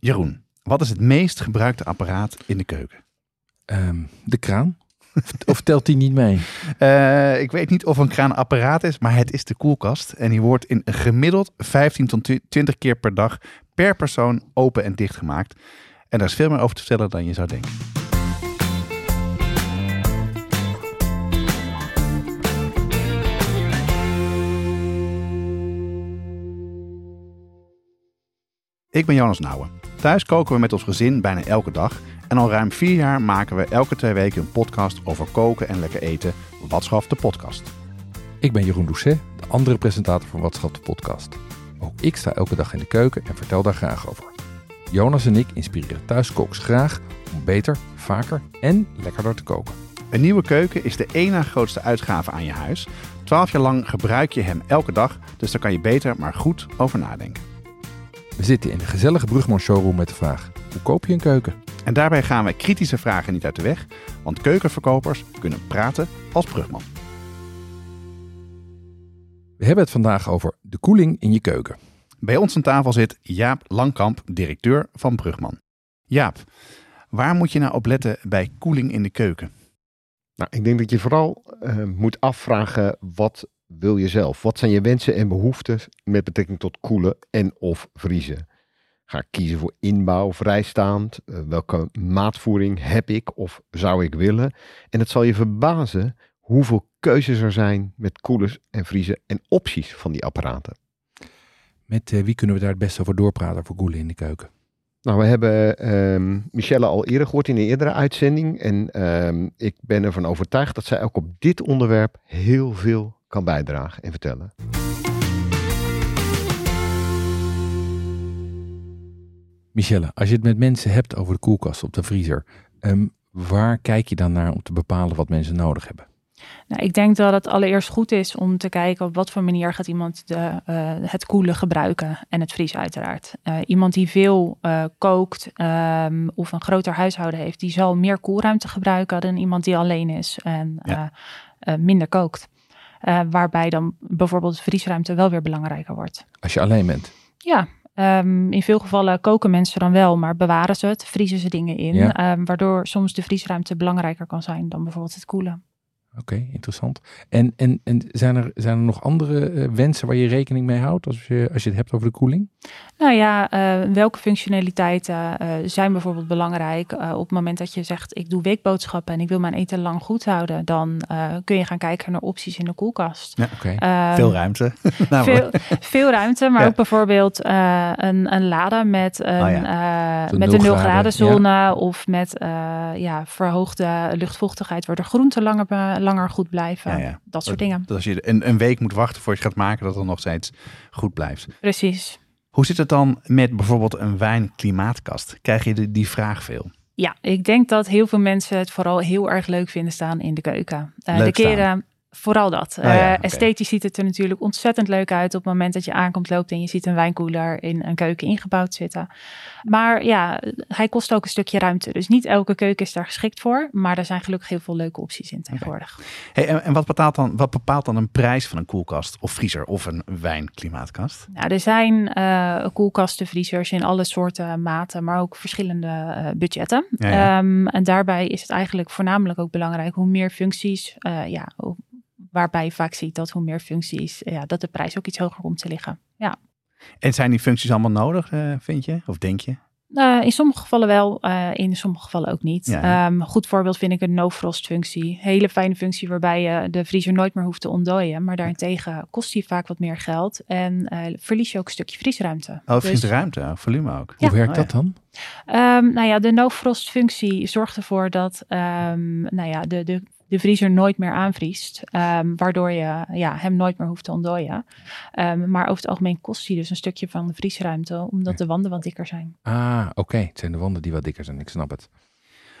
Jeroen, wat is het meest gebruikte apparaat in de keuken? Ehm, de kraan? of telt die niet mee? Uh, ik weet niet of een kraan apparaat is, maar het is de koelkast. En die wordt in gemiddeld 15 tot 20 keer per dag per persoon open en dicht gemaakt. En daar is veel meer over te vertellen dan je zou denken. Ik ben Jonas Nouwen. Thuis koken we met ons gezin bijna elke dag. En al ruim vier jaar maken we elke twee weken een podcast over koken en lekker eten. Wat schaft de podcast? Ik ben Jeroen Doucet, de andere presentator van Wat schaft de podcast. Ook ik sta elke dag in de keuken en vertel daar graag over. Jonas en ik inspireren thuiskooks graag om beter, vaker en lekkerder te koken. Een nieuwe keuken is de één na grootste uitgave aan je huis. Twaalf jaar lang gebruik je hem elke dag, dus daar kan je beter maar goed over nadenken. We zitten in de gezellige Brugman showroom met de vraag: hoe koop je een keuken? En daarbij gaan we kritische vragen niet uit de weg, want keukenverkopers kunnen praten als Brugman. We hebben het vandaag over de koeling in je keuken. Bij ons aan tafel zit Jaap Langkamp, directeur van Brugman. Jaap, waar moet je nou op letten bij koeling in de keuken? Nou, ik denk dat je vooral uh, moet afvragen wat wil je zelf? Wat zijn je wensen en behoeften met betrekking tot koelen en of vriezen? Ga ik kiezen voor inbouw, vrijstaand? Uh, welke maatvoering heb ik of zou ik willen? En het zal je verbazen hoeveel keuzes er zijn met koelers en vriezen en opties van die apparaten. Met uh, wie kunnen we daar het beste over doorpraten voor koelen in de keuken? Nou, we hebben um, Michelle al eerder gehoord in een eerdere uitzending. En um, ik ben ervan overtuigd dat zij ook op dit onderwerp heel veel kan bijdragen en vertellen. Michelle, als je het met mensen hebt over de koelkast op de vriezer, um, waar kijk je dan naar om te bepalen wat mensen nodig hebben? Nou, ik denk dat het allereerst goed is om te kijken op wat voor manier gaat iemand de, uh, het koelen gebruiken en het vriezen uiteraard. Uh, iemand die veel uh, kookt um, of een groter huishouden heeft, die zal meer koelruimte gebruiken dan iemand die alleen is en ja. minder kookt. Waarbij dan bijvoorbeeld de vriesruimte wel weer belangrijker wordt. Als je alleen bent? Ja, Um, in veel gevallen koken mensen dan wel, maar bewaren ze het, vriezen ze dingen in, ja. um, waardoor soms de vriesruimte belangrijker kan zijn dan bijvoorbeeld het koelen. Oké, okay, interessant. En, en, en zijn, er, zijn er nog andere uh, wensen waar je rekening mee houdt als je, als je het hebt over de koeling? Nou ja, uh, welke functionaliteiten uh, zijn bijvoorbeeld belangrijk? op het moment dat je zegt, ik doe weekboodschappen en ik wil mijn eten lang goed houden, dan kun je gaan kijken naar opties in de koelkast. Ja, okay. um, veel ruimte. nou, veel, veel, ruimte, maar ja. ook bijvoorbeeld een, een lade met een, oh ja. met een 0 graden zone ja. of met ja, verhoogde luchtvochtigheid, waardoor groenten langer langer goed blijven. Ja, ja. Dat soort dingen. Dat als je een, een week moet wachten voor je gaat maken, dat het nog steeds goed blijft. Precies. Hoe zit het dan met bijvoorbeeld een wijnklimaatkast? Krijg je de, die vraag veel? Ja, ik denk dat heel veel mensen het vooral heel erg leuk vinden staan in de keuken. Uh, de keren, Vooral dat. Ja, uh, okay. Esthetisch ziet het er natuurlijk ontzettend leuk uit op het moment dat je aankomt loopt en je ziet een wijnkoeler in een keuken ingebouwd zitten. Maar ja, hij kost ook een stukje ruimte. Dus niet elke keuken is daar geschikt voor. Maar er zijn gelukkig heel veel leuke opties in tegenwoordig. Okay. Hey, en wat bepaalt, dan, wat bepaalt dan een prijs van een koelkast of vriezer of een wijnklimaatkast? Nou, er zijn uh, koelkasten, vriezers in alle soorten maten, maar ook verschillende uh, budgetten. Ja, ja. Um, en daarbij is het eigenlijk voornamelijk ook belangrijk hoe meer functies, ja, waarbij je vaak ziet dat hoe meer functies, ja, dat de prijs ook iets hoger komt te liggen. Ja. En zijn die functies allemaal nodig, uh, vind je? Of denk je? Uh, in sommige gevallen wel, uh, in sommige gevallen ook niet. Ja, ja. Um, goed voorbeeld vind ik een no-frost functie. Hele fijne functie waarbij je de vriezer nooit meer hoeft te ontdooien. Maar daarentegen kost die vaak wat meer geld en uh, verlies je ook een stukje vriesruimte. Oh, vriesruimte, dus, volume ook. Hoe werkt dat dan? Um, nou ja, de no-frost functie zorgt ervoor dat um, nou ja, de, de de vriezer nooit meer aanvriest. Um, waardoor je ja, hem nooit meer hoeft te ontdooien. Um, maar over het algemeen kost hij dus een stukje van de vriesruimte, omdat ja. de wanden wat dikker zijn. Ah, oké. Okay. Het zijn de wanden die wat dikker zijn. Ik snap het.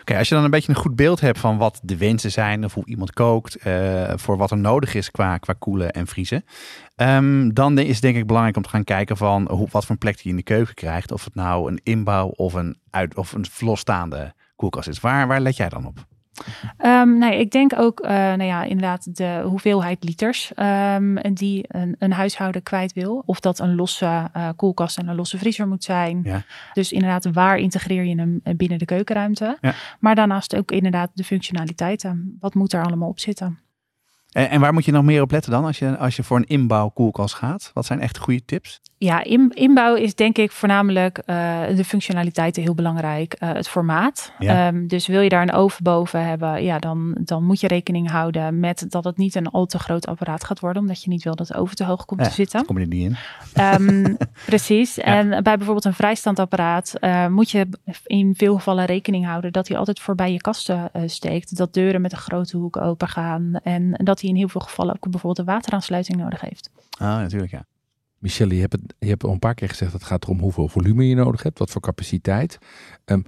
Oké, okay, als je dan een beetje een goed beeld hebt van wat de wensen zijn of hoe iemand kookt, uh, voor wat er nodig is qua, qua koelen en vriezen, um, dan is het denk ik belangrijk om te gaan kijken van hoe, wat voor een plek die je in de keuken krijgt. Of het nou een inbouw of een, uit, of een losstaande koelkast is. Waar, waar let jij dan op? Um, nou, ik denk ook, uh, nou ja, inderdaad de hoeveelheid liters um, die een, een, huishouden kwijt wil. Of dat een losse uh, koelkast en een losse vriezer moet zijn. Ja. Dus inderdaad, waar integreer je hem binnen de keukenruimte? Ja. Maar daarnaast ook inderdaad de functionaliteiten. Wat moet er allemaal op zitten? En, en, waar moet je nog meer op letten dan als je, als je voor een inbouw koelkast gaat? Wat zijn echt goede tips? Ja, in, inbouw is denk ik voornamelijk uh, de functionaliteiten heel belangrijk. Uh, het formaat. Ja. Um, dus wil je daar een oven boven hebben, ja, dan, dan moet je rekening houden met dat het niet een al te groot apparaat gaat worden. Omdat je niet wil dat de oven te hoog komt Ja, te zitten. Kom je er niet in? Um, precies. En bij bijvoorbeeld een vrijstandapparaat uh, moet je in veel gevallen rekening houden dat hij altijd voorbij je kasten steekt. Dat deuren met een grote hoek open gaan. En dat hij in heel veel gevallen ook bijvoorbeeld een wateraansluiting nodig heeft. Ah, natuurlijk ja. Michelle, je hebt, het, je hebt al een paar keer gezegd dat het gaat erom hoeveel volume je nodig hebt, wat voor capaciteit. Um,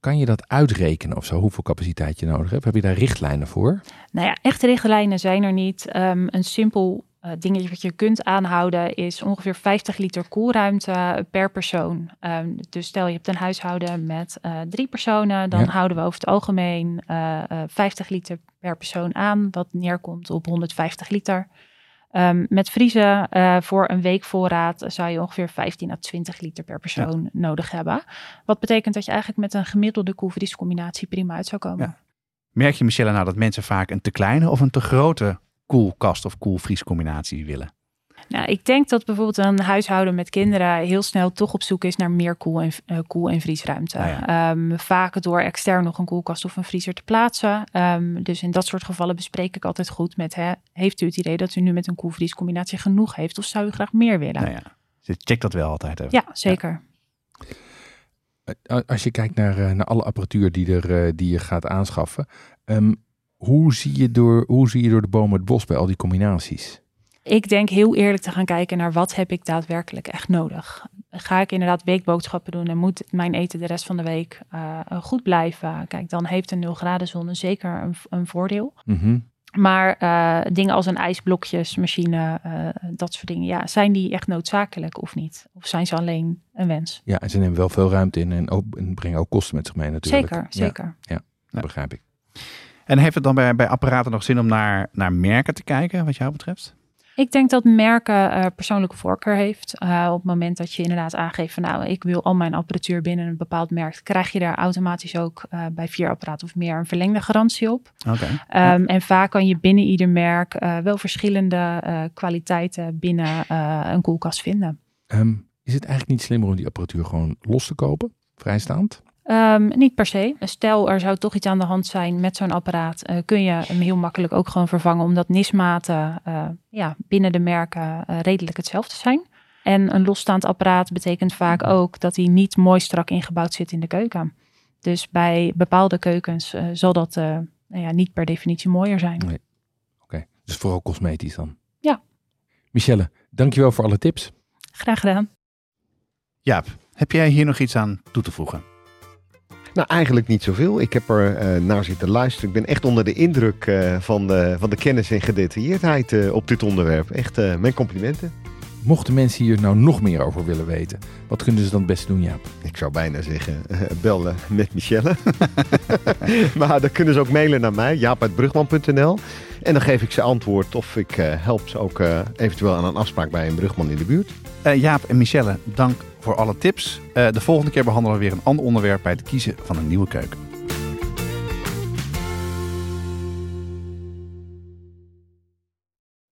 kan je dat uitrekenen of zo, hoeveel capaciteit je nodig hebt? Heb je daar richtlijnen voor? Nou ja, echte richtlijnen zijn er niet. Um, een simpel uh, dingetje wat je kunt aanhouden is ongeveer 50 liter koelruimte per persoon. Um, dus stel je hebt een huishouden met uh, drie personen, dan Ja. houden we over het algemeen uh, 50 liter per persoon aan, wat neerkomt op 150 liter. Um, met vriezen voor een week voorraad zou je ongeveer 15 à 20 liter per persoon nodig hebben. Wat betekent dat je eigenlijk met een gemiddelde koelvriescombinatie prima uit zou komen. Ja. Merk je, Michelle, nou dat mensen vaak een te kleine of een te grote koelkast of koelvriescombinatie willen? Nou, ik denk dat bijvoorbeeld een huishouden met kinderen heel snel toch op zoek is naar meer koel- en, uh, koel- en vriesruimte. Ah, ja. um, vaak door extern nog een koelkast of een vriezer te plaatsen. Um, dus in dat soort gevallen bespreek ik altijd goed met, hè, heeft u het idee dat u nu met een koelvriescombinatie genoeg heeft of zou u graag meer willen? Nou ja, dus check dat wel altijd even. Ja, zeker. Als je kijkt naar, uh, naar alle apparatuur die, er, uh, die je gaat aanschaffen, um, hoe, zie je door, hoe zie je door de bomen het bos bij al die combinaties? Ik denk heel eerlijk te gaan kijken naar wat heb ik daadwerkelijk echt nodig. Ga ik inderdaad weekboodschappen doen en moet mijn eten de rest van de week uh, goed blijven? Kijk, dan heeft een 0 graden zone zeker een, een voordeel. Mm -hmm. Maar uh, dingen als een ijsblokjesmachine, uh, dat soort dingen, ja, zijn die echt noodzakelijk of niet? Of zijn ze alleen een wens? Ja, en ze nemen wel veel ruimte in en, ook, en brengen ook kosten met zich mee natuurlijk. Zeker, zeker. Ja, ja, dat begrijp ik. En heeft het dan bij, bij apparaten nog zin om naar, naar merken te kijken, wat jou betreft? Ik denk dat merken uh, persoonlijke voorkeur heeft. Uh, op het moment dat je inderdaad aangeeft van nou, ik wil al mijn apparatuur binnen een bepaald merk, krijg je daar automatisch ook uh, bij vier apparaten of meer een verlengde garantie op. Okay. Um, ja. En vaak kan je binnen ieder merk uh, wel verschillende kwaliteiten binnen een koelkast vinden. Um, is het eigenlijk niet slimmer om die apparatuur gewoon los te kopen, vrijstaand? Um, niet per se. Stel, er zou toch iets aan de hand zijn met zo'n apparaat, uh, kun je hem heel makkelijk ook gewoon vervangen, omdat nismaten uh, ja, binnen de merken uh, redelijk hetzelfde zijn. En een losstaand apparaat betekent vaak ook dat hij niet mooi strak ingebouwd zit in de keuken. Dus bij bepaalde keukens zal dat nou ja, niet per definitie mooier zijn. Nee. Oké, okay. dus vooral cosmetisch dan? Ja. Michelle, dankjewel voor alle tips. Graag gedaan. Jaap, heb jij hier nog iets aan toe te voegen? Nou, eigenlijk niet zoveel. Ik heb er uh, naar zitten luisteren. Ik ben echt onder de indruk uh, van, de, van de kennis en gedetailleerdheid uh, op dit onderwerp. Echt mijn complimenten. Mochten mensen hier nou nog meer over willen weten, wat kunnen ze dan het beste doen, Jaap? Ik zou bijna zeggen, bellen met Michelle. maar dan kunnen ze ook mailen naar mij, jaap.brugman.nl. En dan geef ik ze antwoord of ik help ze ook eventueel aan een afspraak bij een brugman in de buurt. Jaap en Michelle, dank voor alle tips. Uh, de volgende keer behandelen we weer een ander onderwerp bij het kiezen van een nieuwe keuken.